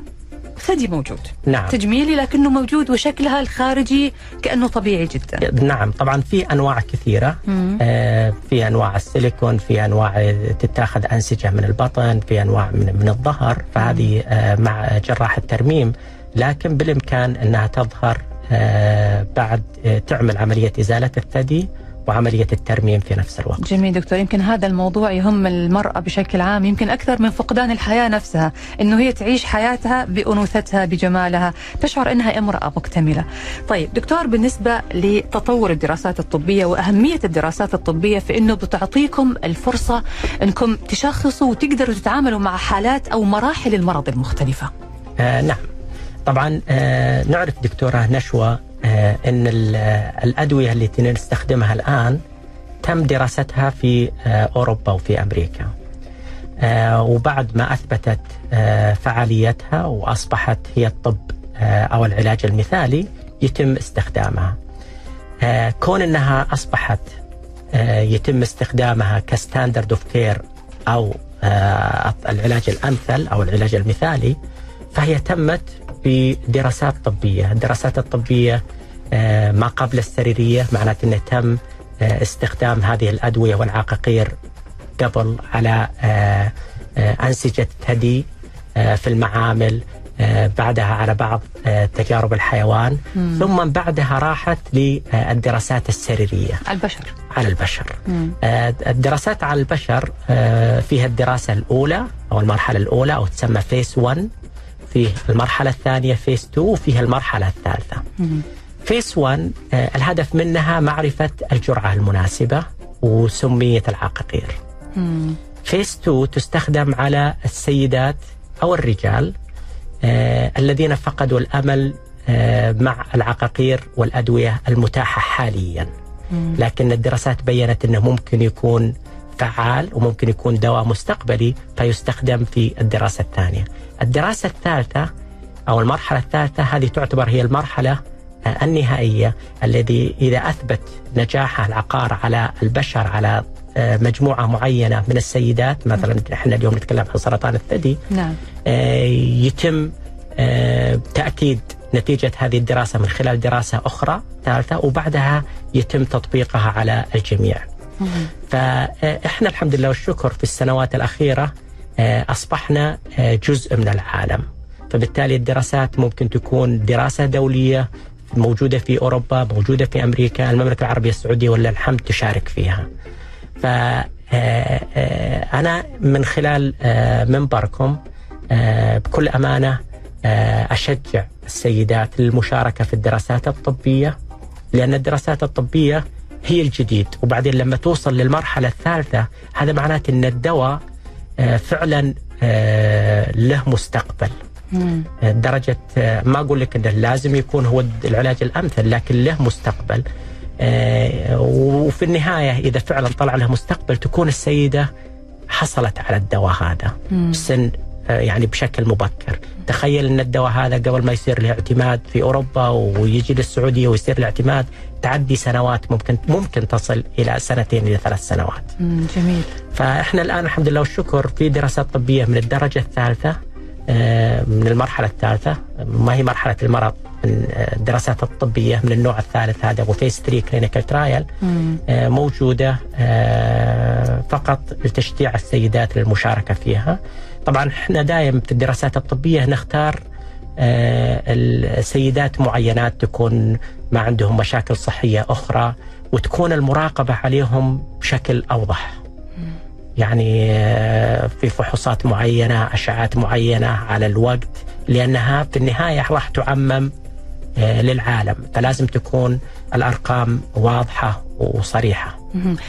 ثدي موجود. نعم. تجميلي لكنه موجود وشكلها الخارجي كأنه طبيعي جدا. نعم طبعا في أنواع كثيرة. مم. آه، في أنواع السيليكون في أنواع تتاخذ أنسجة من البطن في أنواع من من الظهر. فهذه آه، مع جراح الترميم. لكن بالإمكان أنها تظهر آه، بعد آه، تعمل عملية إزالة الثدي. وعملية الترميم في نفس الوقت. جميل دكتور يمكن هذا الموضوع يهم المرأة بشكل عام يمكن أكثر من فقدان الحياة نفسها إنه هي تعيش حياتها بأنوثتها بجمالها تشعر إنها امرأة مكتملة. طيب دكتور بالنسبة لتطور الدراسات الطبية وأهمية الدراسات الطبية في إنه بتعطيكم الفرصة إنكم تشخصوا وتقدروا تتعاملوا مع حالات أو مراحل المرض المختلفة. آه نعم. طبعا آه نعرف دكتورة نشوى إن ال- آه، الأدوية التي نستخدمها الآن تم دراستها في آه أوروبا وفي أمريكا. آه وبعد ما أثبتت آه فعاليتها وأصبحت هي الطب آه أو العلاج المثالي يتم استخدامها. آه كون إنها أصبحت آه يتم استخدامها ك standard of care أو آه العلاج الأمثل أو العلاج المثالي فهي تمت بدراسات طبية، الدراسات الطبية آه، ما قبل السريرية معناته إنه تم آه، استخدام هذه الأدوية والعقاقير قبل على آه، أنسجة ثدي آه، في المعامل بعدها على بعض تجارب الحيوان. مم. ثم بعدها راحت للدراسات السريرية. البشر. على البشر. مم. الدراسات على البشر فيها الدراسة الأولى أو المرحلة الأولى أو تسمى phase 1 فيه المرحلة الثانية phase 2 وفيها المرحلة الثالثة. phase 1 آه، الهدف منها معرفة الجرعة المناسبة وسمية العقاقير. phase 2 تستخدم على السيدات أو الرجال آه، الذين فقدوا الأمل آه، مع العقاقير والأدوية المتاحة حالياً. لكن الدراسات بينت إنه ممكن يكون فعال وممكن يكون دواء مستقبلي فيستخدم في الدراسة الثانية. الدراسة الثالثة أو المرحلة الثالثة هذه تعتبر هي المرحلة آه، النهائية الذي إذا أثبت نجاحها العقار على البشر على آه، مجموعة معينة من السيدات مثلا إحنا اليوم نتكلم عن سرطان الثدي نعم. آه، يتم تأكيد نتيجة هذه الدراسة من خلال دراسة أخرى ثالثة وبعدها يتم تطبيقها على الجميع. مم. فإحنا الحمد لله والشكر في السنوات الأخيرة أصبحنا آه، جزء من العالم. فبالتالي الدراسات ممكن تكون دراسة دولية موجودة في أوروبا موجودة في أمريكا المملكة العربية السعودية ولله الحمد تشارك فيها. ف آه، آه، من خلال آه، منبركم آه، بكل أمانة آه، أشجع السيدات للمشاركه في الدراسات الطبية لأن الدراسات الطبية هي الجديد. وبعدين لما توصل للمرحلة الثالثة هذا معناته إن الدواء آه، فعلا آه، له مستقبل مم. درجة ما أقول لك أنه لازم يكون هو العلاج الأمثل لكن له مستقبل آه، وفي النهاية إذا فعلا طلع له مستقبل تكون السيدة حصلت على الدواء هذا. سن آه، يعني بشكل مبكر تخيل أن الدواء هذا قبل ما يصير له اعتماد في أوروبا ويجي للسعودية ويصير له اعتماد تعدي سنوات ممكن ممكن تصل إلى سنتين إلى ثلاث سنوات. جميل فإحنا الآن الحمد لله والشكر في دراسات طبية من الدرجة الثالثة آه، من المرحلة الثالثة ما هي مرحلة المرض من آه، الدراسات الطبيه من النوع الثالث هذا و phase 3 clinical trial. موجودة آه، فقط لتشجيع السيدات للمشاركة فيها. طبعا إحنا دائما في الدراسات الطبية نختار آه، السيدات معينات تكون ما عندهم مشاكل صحية أخرى وتكون المراقبة عليهم بشكل أوضح. يعني آه، في فحوصات معينة، أشعات معينة على الوقت لأنها في النهاية راح تعمم آه، للعالم، فلازم تكون الأرقام واضحة وصريحة.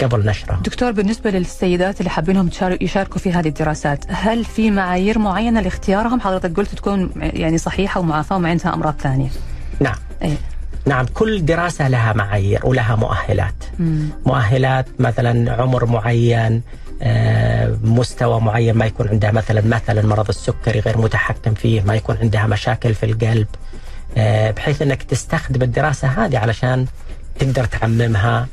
قبل نشرها. دكتور بالنسبة للسيدات اللي حابينهم يشاركوا في هذه الدراسات هل في معايير معينة لاختيارهم حضرتك قلت تكون يعني صحيحة ومعافاة وما عندها أمراض ثانية نعم إيه. نعم كل دراسة لها معايير ولها مؤهلات. مم. مؤهلات مثلا عمر معين آه، مستوى معين ما يكون عندها مثلا مثلا مرض السكري غير متحكم فيه ما يكون عندها مشاكل في القلب آه، بحيث إنك تستخدم الدراسة هذه علشان تقدر تعممها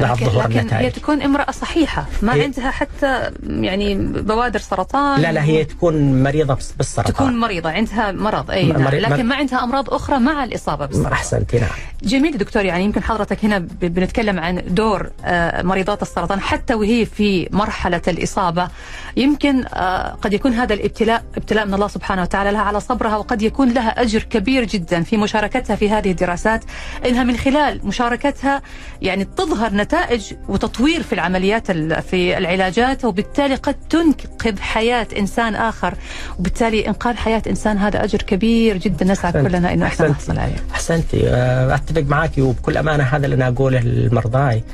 لكن, ظهور لكن هي النتائج تكون امرأة صحيحة. ما هي- عندها حتى يعني بوادر سرطان. لا لا هي تكون مريضة بس- بالسرطان. تكون مريضة عندها مرض أي نعم. مريض- لكن ما عندها أمراض أخرى مع الإصابة بالسرطان. احسنتي نعم. جميل دكتور يعني يمكن حضرتك هنا بنتكلم عن دور آه، مريضات السرطان حتى وهي في مرحلة الإصابة. يمكن آه، قد يكون هذا الابتلاء ابتلاء من الله سبحانه وتعالى لها على صبرها وقد يكون لها أجر كبير جدا في مشاركتها في هذه الدراسات إنها من خلال مشاركتها يعني تظهر نتائج وتطوير في العمليات ال- في العلاجات وبالتالي قد تنقذ حياة إنسان آخر وبالتالي إنقاذ حياة إنسان هذا أجر كبير جدا نسعى. كلنا إنه إحنا أحسنت. نحصل عليه أحسنتي آه، أتفق معك وبكل أمانة هذا اللي أنا أقوله للمرضاي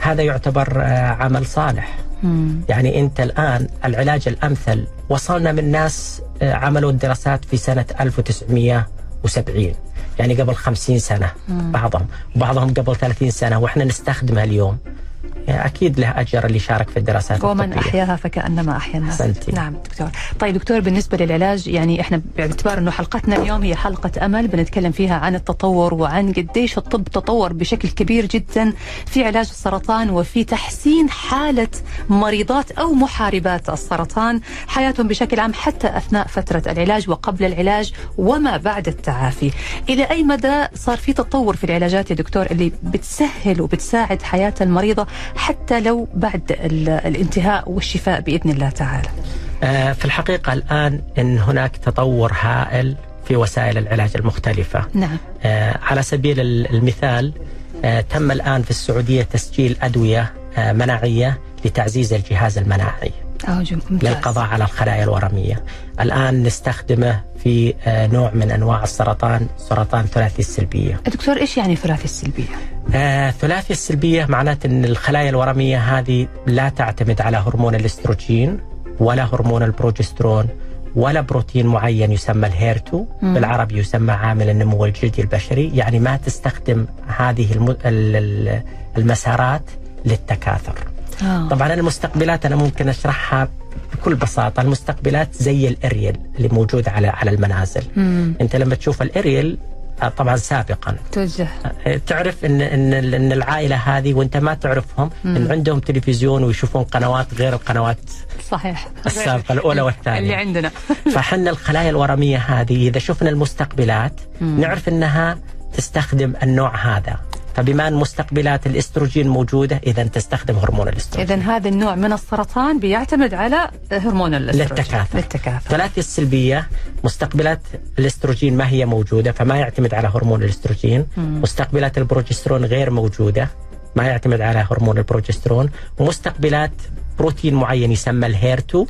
هذا يعتبر آه، عمل صالح مم. يعني أنت الآن العلاج الأمثل وصلنا من ناس آه، عملوا الدراسات في سنة 1970 يعني قبل 50 سنة بعضهم. وبعضهم قبل 30 سنة. وإحنا نستخدمها اليوم. أكيد له أجر اللي شارك في الدراسات ومن الطبية. أحياها فكأنما أحيا الناس. نعم دكتور. طيب دكتور بالنسبة للعلاج يعني إحنا باعتبار أنه حلقتنا اليوم هي حلقة أمل بنتكلم فيها عن التطور وعن قديش الطب تطور بشكل كبير جدا في علاج السرطان وفي تحسين حالة مريضات أو محاربات السرطان حياتهم بشكل عام حتى أثناء فترة العلاج وقبل العلاج وما بعد التعافي. إلى أي مدى صار في تطور في العلاجات يا دكتور اللي بتسهل وبتساعد حياة المريضة حتى لو بعد ال- الانتهاء والشفاء بإذن الله تعالى. آه، في الحقيقة الآن إن هناك تطور هائل في وسائل العلاج المختلفة. نعم. آه، على سبيل ال- المثال آه، تم الآن في السعودية تسجيل أدوية آه، مناعية لتعزيز الجهاز المناعي للقضاء على الخلايا الورمية. الآن نستخدمه في نوع من أنواع السرطان سرطان ثلاثي السلبية. دكتور إيش يعني ثلاثي السلبية؟ آه، ثلاثي السلبية معناته أن الخلايا الورمية هذه لا تعتمد على هرمون الإستروجين ولا هرمون البروجسترون ولا بروتين معين يسمى ال HER2 مم. بالعربي يسمى عامل النمو الجلدي البشري يعني ما تستخدم هذه الم... ال- ال- المسارات للتكاثر آه. طبعا المستقبلات أنا ممكن أشرحها بكل بساطة المستقبلات زي الإريل اللي موجود على على المنازل مم. أنت لما تشوف الإريل آه، طبعا سابقا. توجه. تعرف ان إن إن العائلة هذه وأنت ما تعرفهم إن عندهم تلفزيون ويشوفون قنوات غير القنوات صحيح. السابقة الأولى والثانية. اللي عندنا. *laughs* فحنا الخلايا الورمية هذه إذا شفنا المستقبلات نعرف إنها تستخدم النوع هذا. فبما أن مستقبلات الإستروجين موجودة اذا تستخدم هرمون الإستروجين. إذا هذا النوع من السرطان بيعتمد على هرمون الإستروجين. للتكاثر. للتكاثر. ثلاثي السلبية مستقبلات الإستروجين ما هي موجودة؟ فما يعتمد على هرمون الإستروجين. مستقبلات البروجسترون غير موجودة ما يعتمد على هرمون البروجسترون. ومستقبلات بروتين معين يسمى ال HER2.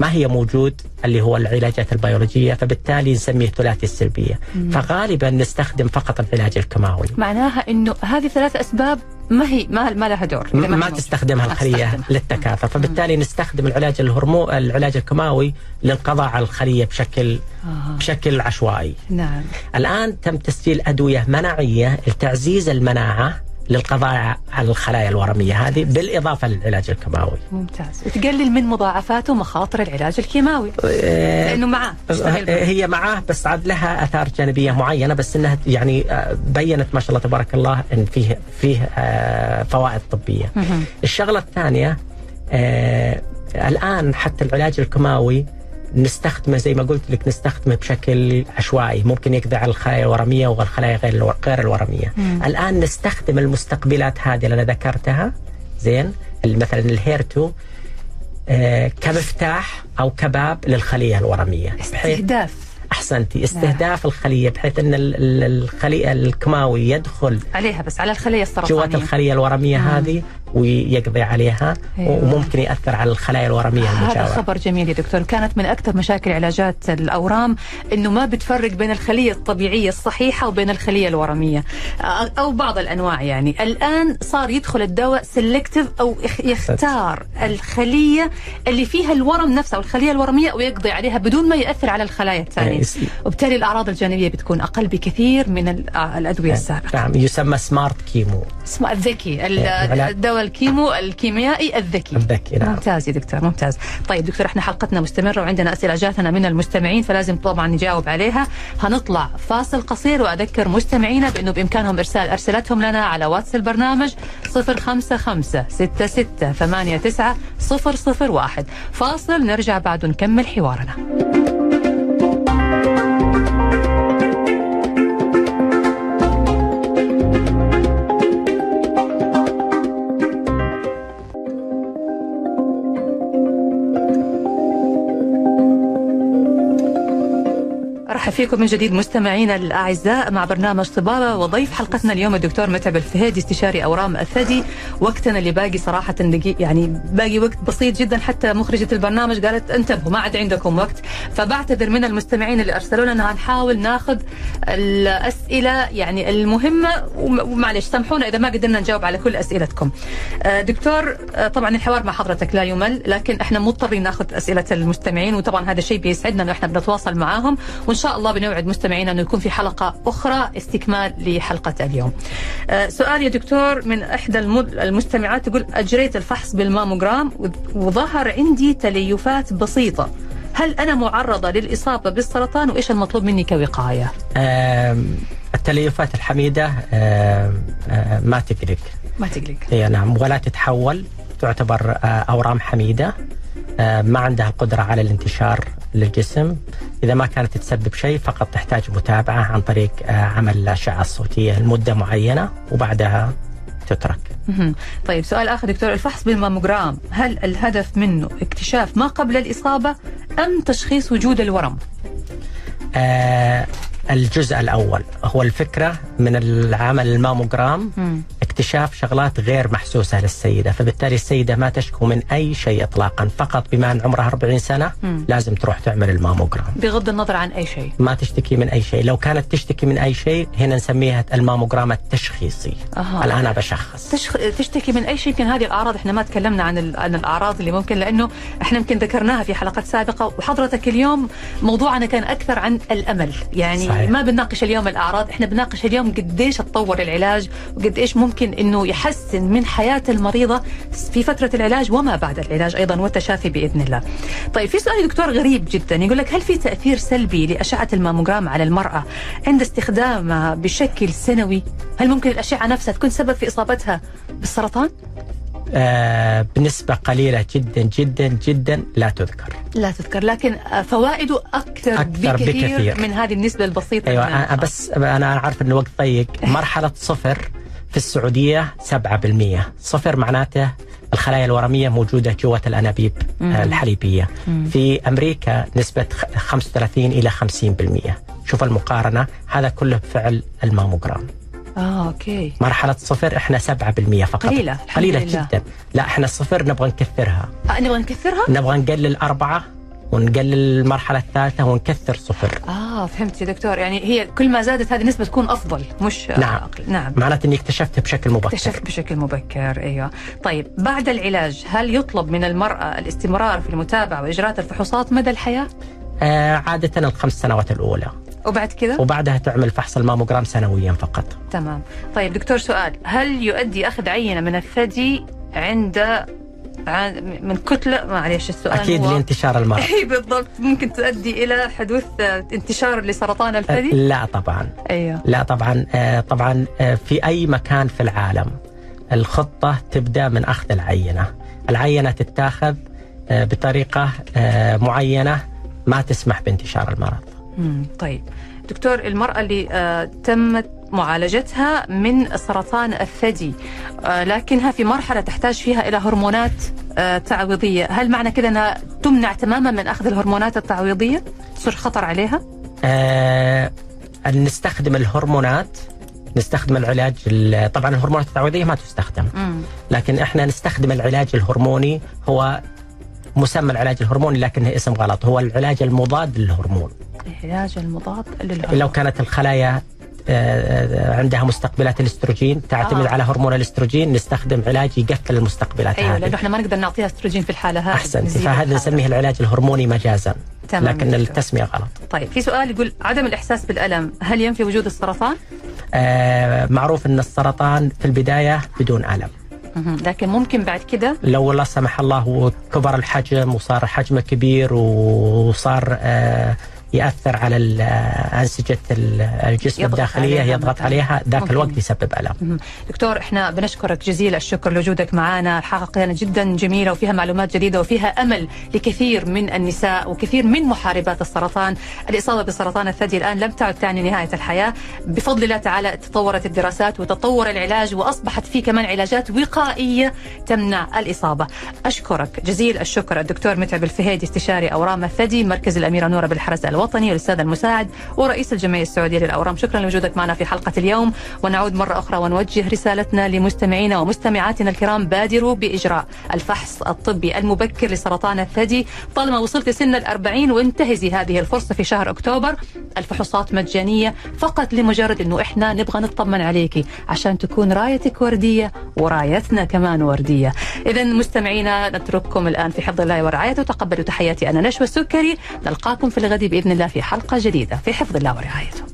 ما هي موجود؟ اللي هو العلاجات البيولوجية فبالتالي نسميه ثلاثي السلبية. فغالبا نستخدم فقط العلاج الكيماوي. معناها إنه هذه ثلاث أسباب ما هي ما, ما لها دور ما, ما. تستخدمها الخلية. للتكاثر. فبالتالي نستخدم العلاج الهرمو العلاج الكيماوي للقضاء على الخلية بشكل آه. بشكل عشوائي. نعم. الآن تم تسجيل أدوية مناعية لتعزيز المناعة. للقضاء على الخلايا الورمية هذه بالإضافة للعلاج الكيماوي ممتاز وتقلل من مضاعفات ومخاطر العلاج الكيماوي لأنه معاه به. هي معاه بس عاد لها آثار جانبية معينة بس إنها يعني آه، بينت ما شاء الله تبارك الله إن فيه فيه آه، فوائد طبية. الشغلة الثانية آه، الآن حتى العلاج الكيماوي نستخدمه زي ما قلت لك نستخدمه بشكل عشوائي. ممكن يقضي على الخلايا الورمية والخلايا غير غير الورمية. مم. الآن نستخدم المستقبلات هذه اللي أنا ذكرتها. زين؟ مثلا الهيرتو آه، كمفتاح أو كباب للخلية الورمية. استهداف. أحسنتي. استهداف الخلية بحيث إن ال- ال- الخلية الكيماوي يدخل عليها بس على الخلية السرطانيه جوات الخلية الورمية مم. هذه ويقضي عليها أيوة. وممكن يأثر على الخلايا الورمية هذا المجاورة. خبر جميل يا دكتور. كانت من أكثر مشاكل علاجات الأورام إنه ما بتفرق بين الخلية الطبيعية الصحيحة وبين الخلية الورمية. أو بعض الأنواع يعني. الآن صار يدخل الدواء selective أو يخ- يختار الخلية اللي فيها الورم نفسه أو الخلية الورمية ويقضي عليها بدون ما ياثر على الخلايا الثانية. وبالتالي الأعراض الجانبية بتكون أقل بكثير من ال- الأدوية السابقة. نعم. يسمى smart chemo اسمه الذكي. ال- إيه، الدواء ال chemo الكيميائي الذكي. الذكي نعم. ممتاز يا دكتور ممتاز. طيب دكتور إحنا حلقتنا مستمرة وعندنا أسئلة جاتنا من المستمعين فلازم طبعا نجاوب عليها. هنطلع فاصل قصير وأذكر مستمعينا بأنه بإمكانهم إرسال أرسلتهم لنا على واتس البرنامج 055 66 89 001 فاصل نرجع بعد نكمل حوارنا. أرحب فيكم من جديد مستمعينا الأعزاء مع برنامج طبابه وضيف حلقتنا اليوم الدكتور متعب الفهيدي استشاري أورام الثدي. وقتنا اللي باقي صراحة يعني باقي وقت بسيط جدا حتى مخرجة البرنامج قالت انتبهوا ما عاد عندكم وقت. فبعتذر من المستمعين اللي أرسلوا لنا هنحاول ناخذ الأسئلة يعني المهمة. وم- ومعلش سامحونا إذا ما قدرنا نجاوب على كل أسئلتكم. آه، دكتور آه، طبعا الحوار مع حضرتك لا يمل لكن إحنا مضطرين ناخذ أسئلة المستمعين. وطبعا هذا الشيء بيسعدنا إنه إحنا بنتواصل معاهم. وإن شاء الله بنوعد مستمعينا انه يكون في حلقة أخرى استكمال لحلقة اليوم. آه، سؤال يا دكتور من إحدى المستمعات تقول أجريت الفحص بالماموجرام وظهر عندي تليفات بسيطة. هل أنا معرضة للإصابة بالسرطان وإيش المطلوب مني كوقاية؟ التليفات الحميدة ما تقلق ما تقلق. هي نعم ولا تتحول تعتبر آه، أورام حميدة ما عندها القدره على الانتشار للجسم إذا ما كانت تسبب شيء فقط تحتاج متابعة عن طريق آه، عمل الأشعة الصوتية لمدة معينة وبعدها تترك. طيب سؤال آخر دكتور الفحص بالماموجرام هل الهدف منه اكتشاف ما قبل الإصابة أم تشخيص وجود الورم؟ آه، الجزء الأول هو الفكرة من العمل الماموجرام. اكتشاف شغلات غير محسوسة للسيدة فبالتالي السيدة ما تشكو من أي شيء اطلاقا فقط بما أن عمرها 40 سنة مم. لازم تروح تعمل الماموجرام بغض النظر عن أي شيء. ما تشتكي من أي شيء لو كانت تشتكي من أي شيء هنا نسميها الماموجرام التشخيصي أها. الآن أنا بشخص تشخ... تشتكي من أي شيء يمكن هذه الأعراض إحنا ما تكلمنا عن ال... عن الأعراض اللي ممكن لأنه إحنا يمكن ذكرناها في حلقات سابقة وحضرتك اليوم موضوعنا كان أكثر عن الأمل يعني صحيح. ما بنناقش اليوم الأعراض إحنا بنناقش اليوم قديش تطور العلاج وقد إيش ممكن إنه يحسن من حياة المريضة في فترة العلاج وما بعد العلاج أيضا والتشافي بإذن الله. طيب في سؤال دكتور غريب جدا يقول لك هل في تأثير سلبي لأشعة الماموجرام على المرأة عند استخدامها بشكل سنوي؟ هل ممكن الأشعة نفسها تكون سبب في إصابتها بالسرطان؟ آه بنسبة قليلة جدا جدا جدا لا تذكر لا تذكر لكن فوائده أكثر, أكثر بكثير, بكثير. من هذه النسبة البسيطة أيوه من أنا. بس أنا عارف إن الوقت ضيق *laughs* مرحلة صفر في السعودية 7% صفر معناته الخلايا الورمية موجودة جوة الأنابيب مم. الحليبية. مم. في أمريكا نسبة خ- 35 إلى 50% شوف المقارنة هذا كله بفعل الماموجرام. آه okay. مرحلة صفر إحنا 7% فقط. قليلة، لله. جدا. لا إحنا الصفر نبغى نكثرها آه نبغى نكثرها؟ نبغى نقلل أربعة ونقلل المرحلة الثالثة ونكثر صفر. آه فهمت يا دكتور. يعني هي كل ما زادت هذه النسبة تكون أفضل مش آه، نعم. أقل. نعم. معناته اني اكتشفت بشكل مبكر. اكتشفت بشكل مبكر أيوه. طيب بعد العلاج هل يطلب من المرأة الاستمرار في المتابعة واجراء الفحوصات مدى الحياة؟ آه عادة الخمس سنوات الأولى. وبعد كذا؟ وبعدها تعمل فحص الماموجرام سنويا فقط. تمام. طيب دكتور سؤال. هل يؤدي أخذ عينة من الثدي عند عن- من كتله معلش السؤال أكيد هو لانتشار المرض. *laughs* إي بالضبط. ممكن تؤدي إلى حدوث آه، انتشار لسرطان الثدي؟ لا طبعا. أيوه. لا طبعا آه طبعا في أي مكان في العالم الخطة تبدأ من أخذ العينة. العينة تتاخذ بطريقة آه معينة ما تسمح بانتشار المرض. طيب. دكتور المرأة اللي تمت معالجتها من سرطان الثدي آه لكنها في مرحلة تحتاج فيها إلى هرمونات آه تعويضية هل معنى كده أنها تمنع تماما من أخذ الهرمونات التعويضية؟ يصير خطر عليها؟ أن نستخدم الهرمونات نستخدم العلاج ال- طبعا الهرمونات التعويضية ما تستخدم مم. لكن إحنا نستخدم العلاج الهرموني هو مسمى العلاج الهرموني لكنه اسم غلط هو العلاج المضاد للهرمون العلاج المضاد للهرمون لو كانت الخلايا عندها مستقبلات الاستروجين تعتمد آه. على هرمون الاستروجين نستخدم علاج يقفل المستقبلات أيوه لأنه هذه إحنا ما نقدر نعطيها استروجين في الحالة هذه احسنت فهذا. نسميه العلاج الهرموني مجازا تمام لكن دكتور. التسمية غلط طيب في سؤال يقول عدم الإحساس بالألم هل ينفي وجود السرطان؟ آه، معروف إن السرطان في البداية بدون ألم. لكن ممكن بعد كده لو لا سمح الله كبر الحجم وصار حجمه كبير وصار آه، يأثر على أنسجة ال- الجسم الداخلية عليها يضغط. عليها ذاك ممكن. الوقت يسبب ألم. دكتور إحنا بنشكرك جزيل الشكر لوجودك معنا الحلقة كانت جدا جميلة وفيها معلومات جديدة وفيها أمل لكثير من النساء وكثير من محاربات السرطان الإصابة بسرطان الثدي الآن لم تعد تعني نهاية الحياة بفضل الله تعالى تطورت الدراسات وتطور العلاج وأصبحت في كمان علاجات وقائية تمنع الإصابة أشكرك جزيل الشكر الدكتور متعب الفهيدي استشاري أورام الثدي مركز الأميرة نورة بالحرس الوطني والاستاذ المساعد ورئيس الجمعية السعودية للأورام. شكرا لوجودك معنا في حلقة اليوم. ونعود مرة أخرى ونوجه رسالتنا لمستمعينا ومستمعاتنا الكرام. بادروا بإجراء الفحص الطبي المبكر لسرطان الثدي. طالما وصلت سن الأربعين وانتهزي هذه الفرصة في شهر أكتوبر الفحوصات مجانية فقط لمجرد إنه إحنا نبغى نطمن عليكي عشان تكون رايتك وردية ورايتنا كمان وردية. اذا مستمعينا نترككم الآن في حفظ الله ورعايته. تقبلوا تحياتي أنا نشوى السكري. نلقاكم في الغد بإذن الله في حلقة جديدة. في حفظ الله ورعايته.